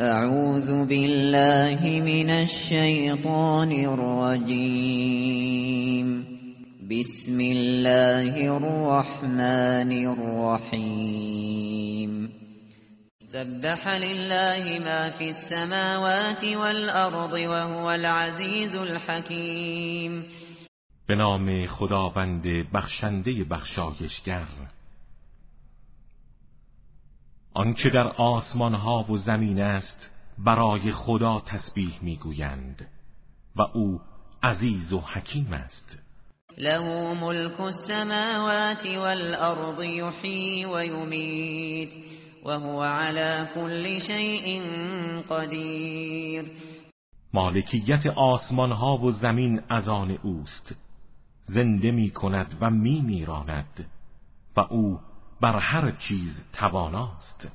اعوذ بالله من الشیطان الرجیم بسم الله الرحمن الرحیم سبح لله ما في السماوات والأرض وهو العزيز الحكيم. به نام خداوند بخشنده بخشایشگر آنچه در آسمان ها و زمین است برای خدا تسبیح می‌گویند و او عزیز و حکیم است. له ملك السماوات والأرض يحيي ويميت وهو على كل شيء قدیر. مالکیت آسمان ها و زمین از آن اوست. زنده می کند و می میراند و او بر هر چیز تواناست.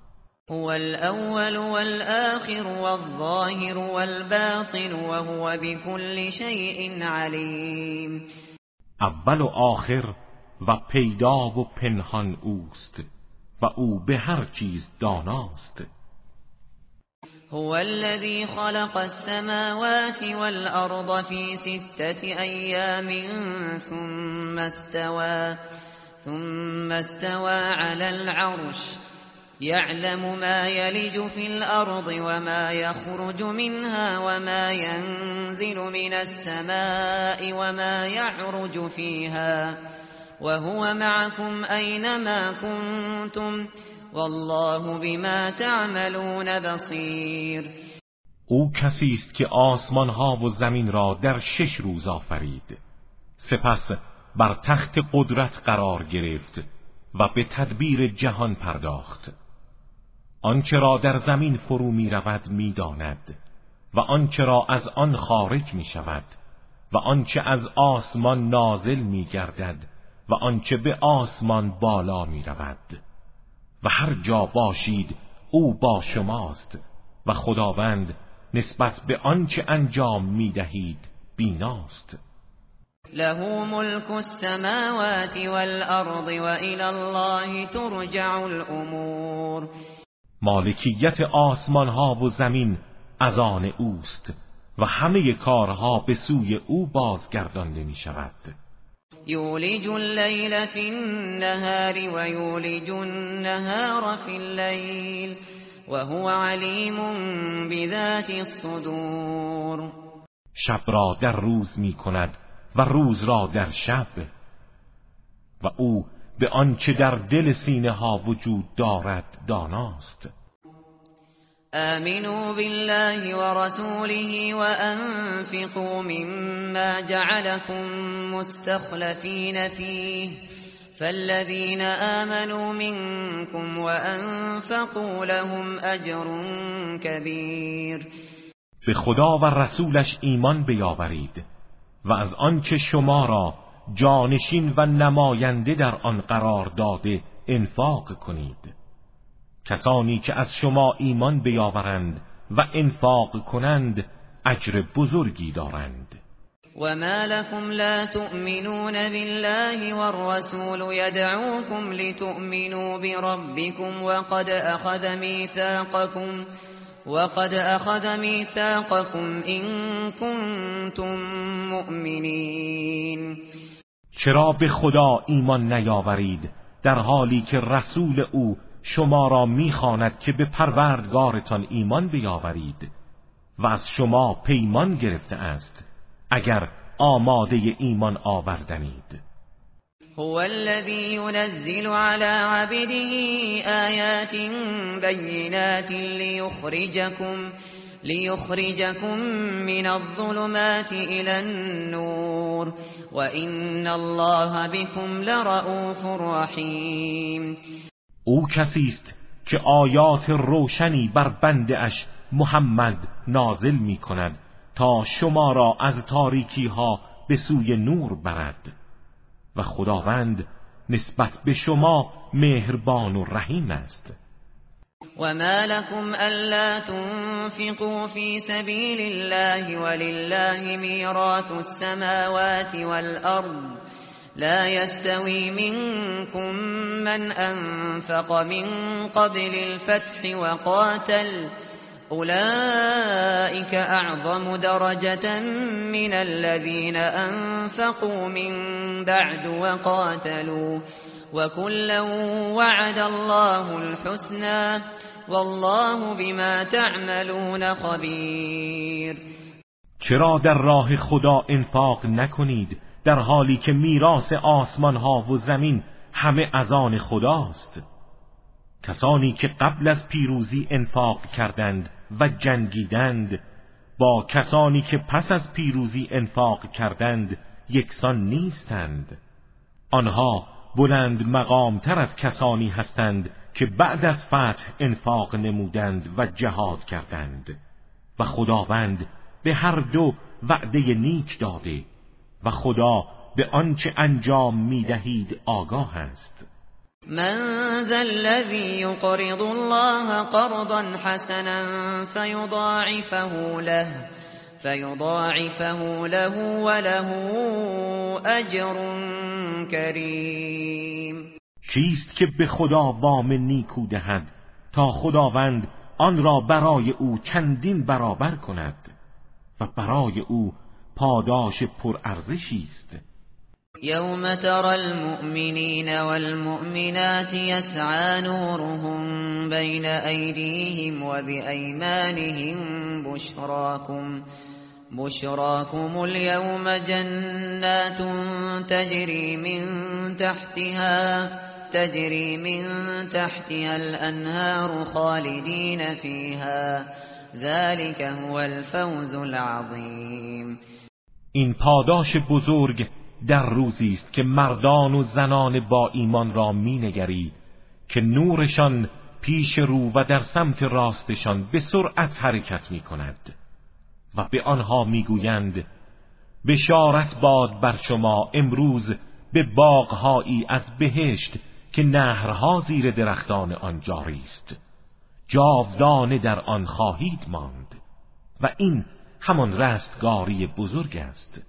هو الأول والآخر والظاهر والباطن وهو بكل شيء علیم اول و آخر و پیدا و پنهان اوست و أو به هر چیز داناست. هو الذي خلق السماوات والأرض في ستة أيام ثم استوى. ثم استوى على العرش يعلم ما يلج في الأرض وما يخرج منها وما ينزل من السماء وما يعرج فيها وهو معكم أينما كنتم والله بما تعملون بصیر او کسی است که آسمان ها و زمین را در شش روز آفرید. سپس بر تخت قدرت قرار گرفت و به تدبیر جهان پرداخت. آنچه را در زمین فرو می رود می داند و آنچه را از آن خارج می شود و آنچه از آسمان نازل می گردد و آنچه به آسمان بالا می رود. و هر جا باشید او با شماست و خداوند نسبت به آنچه انجام می دهید بیناست. له ملك السماوات والأرض وإلى الله ترجع الأمور. مالکیت آسمان ها و زمین از آن اوست و همه کارها به سوی او بازگردانده می شود یولج اللیل فی النهار و یولج النهار فی اللیل وهو علیم بذات الصدور. شب را در روز می کند و روز را در شب. و او به آنچه در دل سینه ها وجود دارد داناست. آمنوا بالله ورسوله وأنفقوا مما جعلكم مستخلفين فيه فالذين آمنوا منكم وأنفقوا لهم أجر كبير به خدا و رسولش ایمان بیاورید. و از آنچه شما را جانشین و نماینده در آن قرار داده انفاق کنید. کسانی که از شما ایمان بیاورند و انفاق کنند اجر بزرگی دارند. وما لكم لا تؤمنون بالله والرسول يدعوكم لتؤمنوا بربكم وقد أخذ ميثاقكم وقد أخذ ميثاقكم إن كنتم مؤمنين. چرا به خدا ایمان نیاورید در حالی که رسول او شما را می‌خواند که به پروردگارتان ایمان بیاورید و از شما پیمان گرفته است اگر آماده ایمان آوردنید. هو الذي ينزل على عبده آيات بينات ليخرجكم ليخرجكم من الظلمات إلى النور وإن الله بكم لرؤوف رحيم. او کسی است که آیات روشنی بر بنده اش محمد نازل می کند تا شما را از تاریکی ها به سوی نور برد. و خداوند نسبت به شما مهربان و رحیم است. وما لكم ألا تنفقوا في سبيل الله ولله ميراث السماوات والأرض لا يستوي منكم من أنفق من قبل الفتح وقاتل اولئك اعظم درجة من الذين انفقوا من بعد وقاتلوا وكلا وعد الله الحسنى والله بما تعملون خبیر چرا در راه خدا انفاق نکنید؟ در حالی که میراث آسمان ها و زمین همه از آن خداست. کسانی که قبل از پیروزی انفاق کردند و جنگیدند. با کسانی که پس از پیروزی انفاق کردند یکسان نیستند. آنها بلند مقامتر از کسانی هستند که بعد از فتح انفاق نمودند و جهاد کردند. و خداوند به هر دو وعده نیک داده و خدا به آنچه انجام می‌دهید آگاه است. من ذا الذي يقرض الله قرضا حسنا فيضاعفه له فيضاعفه له وله اجر کریم کیست که به خدا وام نیکو دهد تا خداوند آن را برای او چندین برابر کند و برای او پاداش پرارزشی است؟ یوم ترى المؤمنین والمؤمنات يسعى نورهم بين أيديهم وبأيمانهم بشراكم بشراكم اليوم جنات تجري من تحتها تجري من تحتها الأنهار خالدين فيها ذلك هو الفوز العظیم این پاداش بزرگ در روزی است که مردان و زنان با ایمان را مینگری که نورشان پیش رو و در سمت راستشان به سرعت حرکت می کند و به آنها می‌گویند بشارت باد بر شما امروز به باغهایی از بهشت که نهرها زیر درختان آن جاری است. جاودانه در آن خواهید ماند و این همان رستگاری بزرگ است.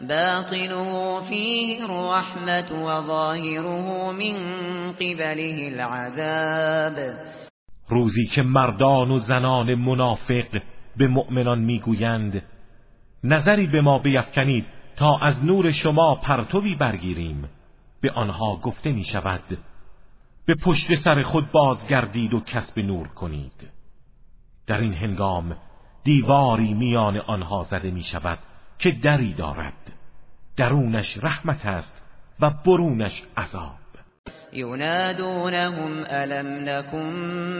باطنه فيه الرحمة وظاهره من قبله العذاب. روزی که مردان و زنان منافق به مؤمنان می‌گویند نظری به ما بیفکنید تا از نور شما پرتوی برگیریم. به آنها گفته می شود به پشت سر خود بازگردید و کسب نور کنید. در این هنگام دیواری میان آنها زده می شود که دری دارد. درونش رحمت است و برونش عذاب. ینادونهم ألم نکن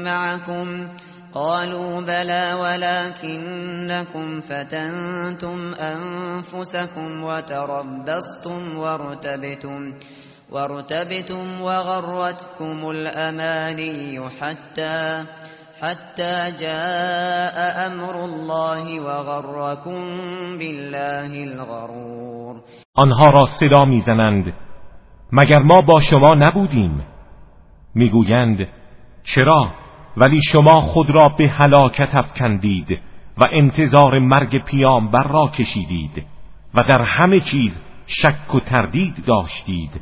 معکم قالوا بلى ولكنكم فتنتم أنفسكم وتربصتم وارتبتم وارتبتم وغرتكم الأماني حتى حتى جاء أمر الله وغركم بالله الغرور. آنها را صدا می‌زنند. مگر ما با شما نبودیم؟ می‌گویند چرا؟ ولی شما خود را به هلاکت افکندید و انتظار مرگ پیامبر را کشیدید و در همه چیز شک و تردید داشتید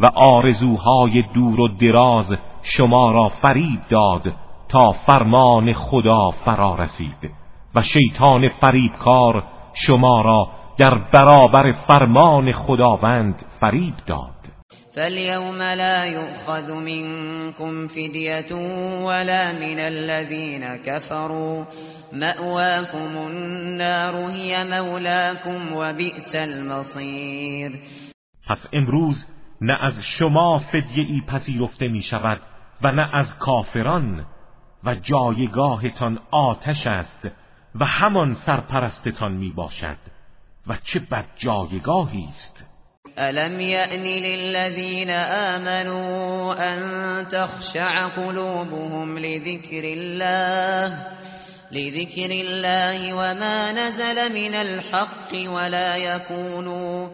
و آرزوهای دور و دراز شما را فریب داد تا فرمان خدا فرا رسید و شیطان فریبکار شما را در برابر فرمان خداوند فریب داد. فاليوم لا يؤخذ منكم فدية ولا من الذين كفروا. مأواكم النار هي مولاكم وبئس المصير. پس امروز نه از شما فدیه ای پذیرفته می شود و نه از کافران و جایگاهتان آتش است و همان سرپرستتان می باشد و چه بد جایگاهی است؟ ألم يأن للذين آمنوا أن تخشع قلوبهم لذكر الله لذكر الله وما نزل من الحق ولا يكونوا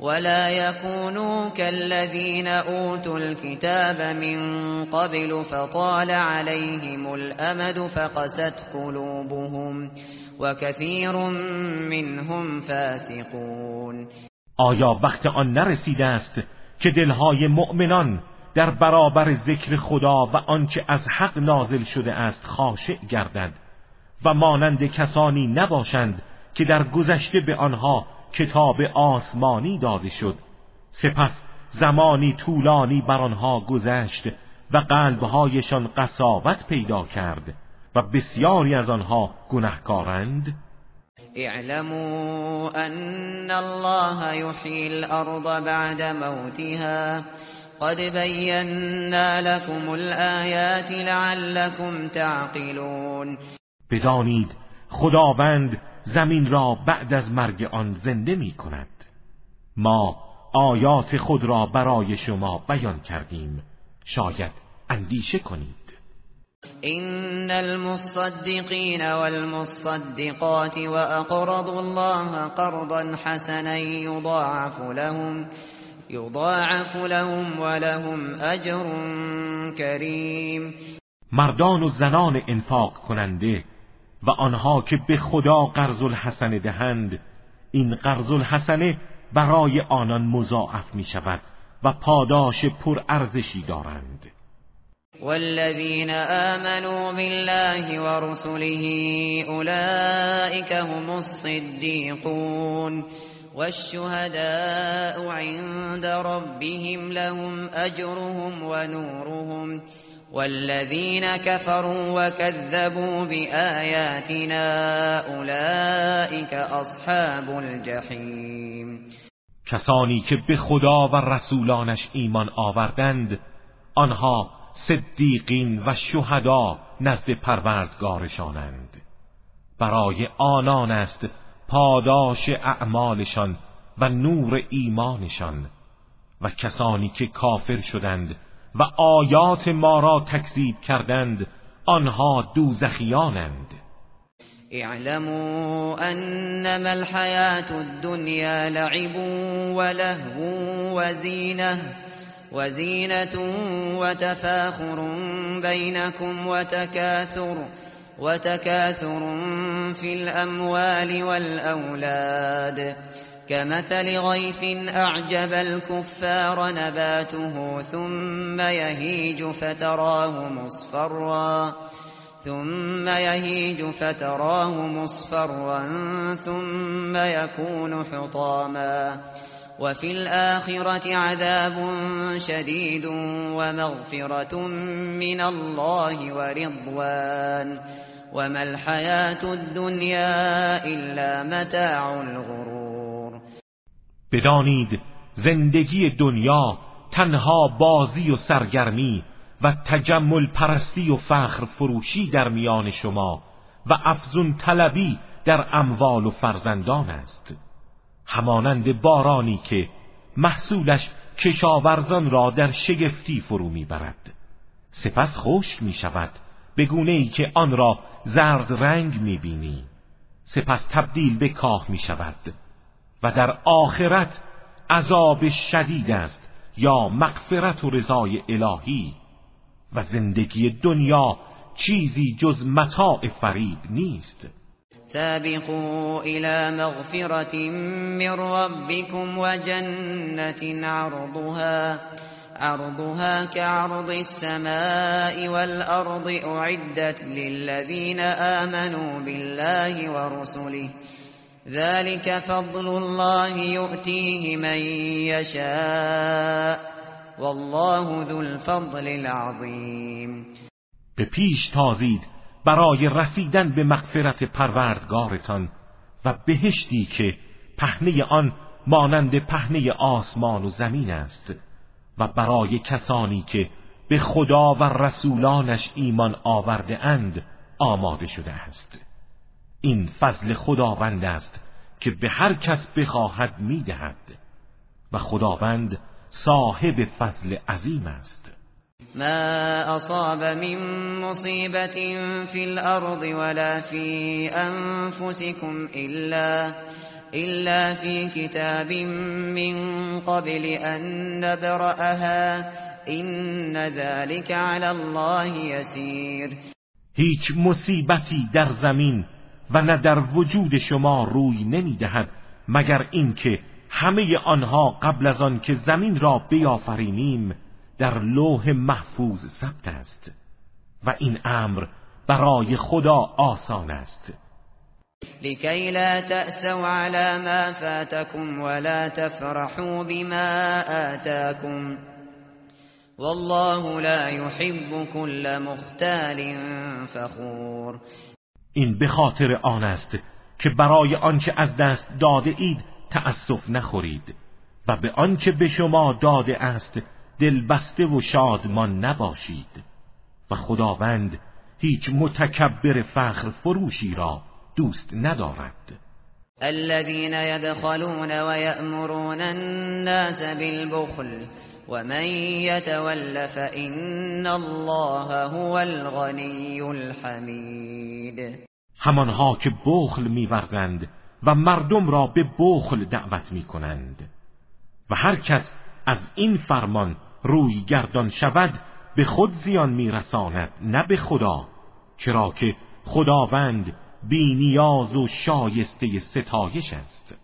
ولا يكونوا كالذين أوتوا الكتاب من قبل فطال عليهم الأمد فقست قلوبهم. وكثير منهم فاسقون. آیا وقت آن نرسیده است که دلهای مؤمنان در برابر ذکر خدا و آنچه از حق نازل شده است خاشع گردد و مانند کسانی نباشند که در گذشته به آنها کتاب آسمانی داده شد. سپس زمانی طولانی بر آنها گذشت و قلبهایشان قصاوت پیدا کرد. و بسیاری از آنها گنهکارند اعلموا ان الله يحيي الارض بعد موتها. قد بينا لكم الآيات لعلكم تعقلون. بدانید خداوند زمین را بعد از مرگ آن زنده می کند ما آیات خود را برای شما بیان کردیم. شاید اندیشه کنید. إن المصدقين والمصدقات وأقرضوا الله قرضا حسنا يضاعف لهم يضاعف لهم ولهم اجر کریم مردان و زنان انفاق کننده و آنها که به خدا قرض الحسنه دهند این قرض الحسنه برای آنان مضاعف می شود و پاداش پر ارزشی دارند. والذين آمنوا بالله ورسله أولئك هم الصديقون والشهداء عند ربهم لهم أجرهم ونورهم والذين كفروا وكذبوا بآياتنا أولئك أصحاب الجحیم کسانی که به خدا و رسولانش ایمان آوردند آنها صدیقین و شهدا نزد پروردگارشانند. برای آنان است پاداش اعمالشان و نور ایمانشان و کسانی که کافر شدند و آیات ما را تکذیب کردند آنها دوزخیانند. اعلموا انما الحياة الدنيا لعب ولهو وزينه وزينة وتفاخر بينكم وتكاثر وتكاثر في الأموال والأولاد. كمثل غيث أعجب الكفار نباته ثم يهيج فتراه مصفرا ثم يهيج فتراه مصفرا ثم يكون حطاما. وفي الآخرة عذاب شديد ومغفرة من الله ورضوان وما الحياة الدنيا إلا متاع الغرور. بدانید زندگی دنیا تنها بازی و سرگرمی و تجمل پرستی و فخر فروشی در میان شما و افزون طلبی در اموال و فرزندان است. همانند بارانی که محصولش کشاورزان را در شگفتی فرو می‌برد. سپس خشک می شود به گونه ای که آن را زرد رنگ می بینی سپس تبدیل به کاه می شود و در آخرت عذاب شدید است یا مغفرت و رضای الهی. و زندگی دنیا چیزی جز متاع فریب نیست. سابقوا إلى مغفرة من ربكم وجنة عرضها عرضها كعرض السماء والأرض أعدت للذين آمنوا بالله ورسله. ذلك فضل الله يؤتيه من يشاء والله ذو الفضل العظيم. به پیش تازید برای رسیدن به مغفرت پروردگارتان و بهشتی که پهنه آن مانند پهنه آسمان و زمین است و برای کسانی که به خدا و رسولانش ایمان آورده اند آماده شده است. این فضل خداوند است که به هر کس بخواهد می‌دهد و خداوند صاحب فضل عظیم است. ما اصاب من مصیبت فی الارض ولا فی انفسكم الا الا في كتاب من قبل ان نبرأها این ذلك على الله يسير. هیچ مصیبتی در زمین و نه در وجود شما روی نمی‌دهد مگر اینکه همه آنها قبل از آن که زمین را بیافرینیم در لوح محفوظ ثبت است و این امر برای خدا آسان است. لكي لا تأسوا على ما فاتكم ولا تفرحوا بما آتاكم والله لا يحب كل مختال فخور. این به خاطر آن است که برای آنچه از دست داده اید تأسف نخورید و به آنچه به شما داده است دلبسته و شادمان نباشید و خداوند هیچ متکبر فخر فروشی را دوست ندارد. الذين يدخلون ويأمرون الناس بالبخل ومن يتول فإن الله هو الغني الحمید همانها که بخل میورزند و مردم را به بخل دعوت می‌کنند و هر کس از این فرمان روی گردان شود به خود زیان میرساند نه به خدا. چرا که خداوند بینیاز و شایسته ستایش است.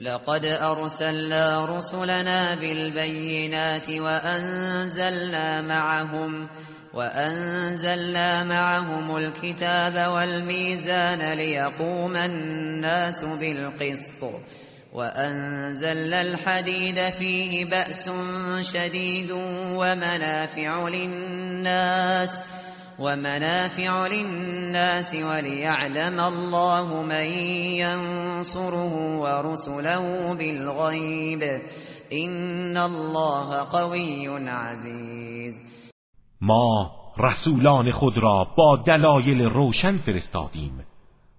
لقد ارسلنا رسلنا بالبينات وانزلنا معهم وانزلنا معهم الكتاب والميزان ليقوم الناس بالقسط. وأنزلنا الحديد فيه بأس شديد ومنافع للناس ومنافع للناس وليعلم الله من ينصره ورسله بالغيب إن الله قوي عزيز. ما رسولان خود را با دلایل روشن فرستادیم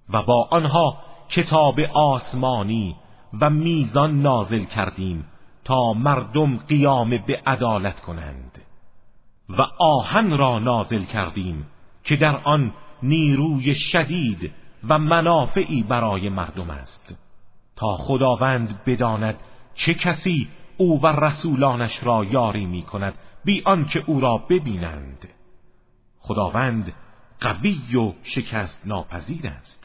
و با آنها کتاب آسمانی و میزان نازل کردیم تا مردم قیام به عدالت کنند و آهن را نازل کردیم که در آن نیروی شدید و منافعی برای مردم است. تا خداوند بداند چه کسی او و رسولانش را یاری می کند بی آنکه او را ببینند. خداوند قوی و شکست ناپذیر است.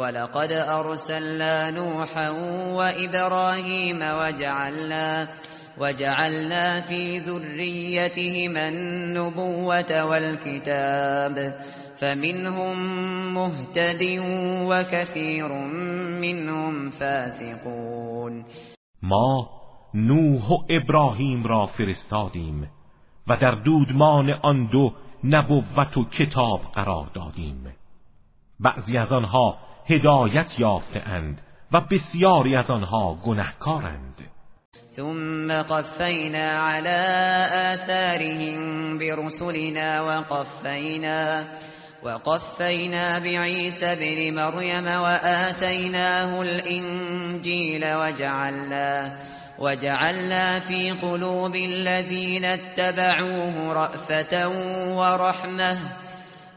ولقد ارسلنا نوحا وابراهيم وجعلنا وجعلنا في ذريتهما النبوة والكتاب فمنهم مهتد وكثير منهم فاسقون. ما نوح و ابراهیم را فرستادیم و در دودمان آن دو نبوت و کتاب قرار دادیم. بعضی از آنها هدایت یافته اند و بسیاری از آنها گنهکارند. ثم قفینا على آثارهم برسلنا وقفینا وقفينا بعيسى بن مريم وآتيناه الإنجيل وجعلنا وجعلنا في قلوب الذين اتبعوه رأفة ورحمة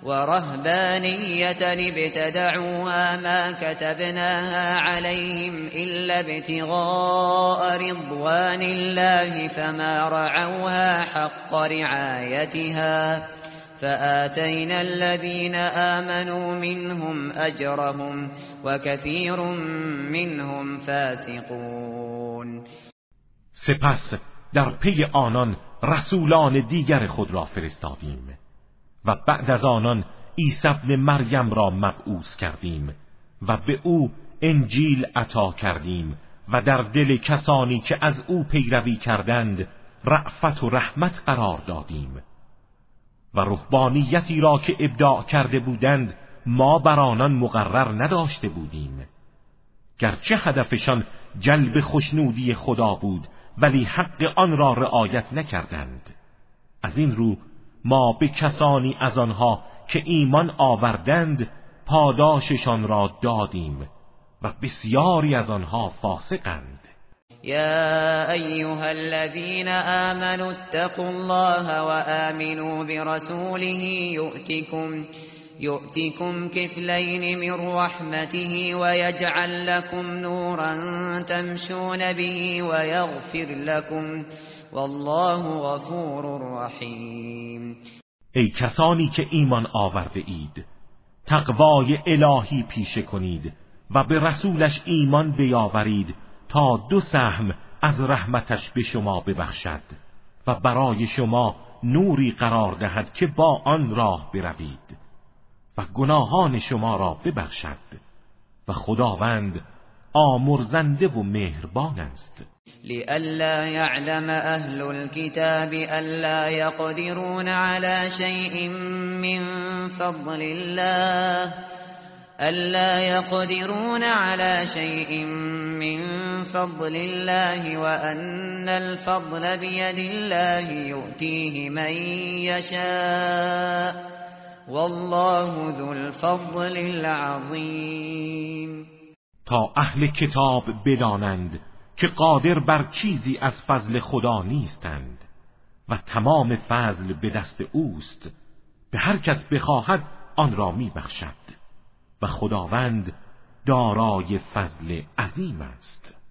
ورهبانية ابتدعوها ما كتبناها عليهم إلا ابتغاء رضوان الله فما رعوها حق رعايتها فآتينا الذين آمنوا منهم أجرهم وكثير منهم فاسقون. سپس در پی آنان رسولان دیگر خود را فرستادیم. و بعد از آنان عیسی ابن مریم را مبعوث کردیم و به او انجیل عطا کردیم و در دل کسانی که از او پیروی کردند رعفت و رحمت قرار دادیم. و رهبانیتی را که ابداع کرده بودند ما بر آنان مقرر نداشته بودیم. گرچه هدفشان جلب خوشنودی خدا بود ولی حق آن را رعایت نکردند. از این رو ما به کسانی از آنها که ایمان آوردند پاداششان را دادیم و بسیاری از آنها فاسقند. يا أيها الذين آمنوا اتقوا الله وآمنوا برسوله يؤتكم يؤتكم كفلين من رحمته ويجعل لكم نورا تمشون به ويغفر لكم والله غفور رحیم ای کسانی که ایمان آورده اید تقوای الهی پیشه کنید و به رسولش ایمان بیاورید تا دو سهم از رحمتش به شما ببخشد و برای شما نوری قرار دهد که با آن راه بروید. و گناهان شما را ببخشد و خداوند آمرزنده و مهربان است. لئلا يعلم اهل الكتاب الا يقدرون على شيء من فضل الله. ألا يقدرون على شيء من فضل الله وأن الفضل بيد الله يؤتيه من يشاء. والله ذو الفضل العظیم. تا اهل کتاب بدانند که قادر بر چیزی از فضل خدا نیستند و تمام فضل به دست اوست به هر کس بخواهد آن را میبخشد و خداوند دارای فضل عظیم است.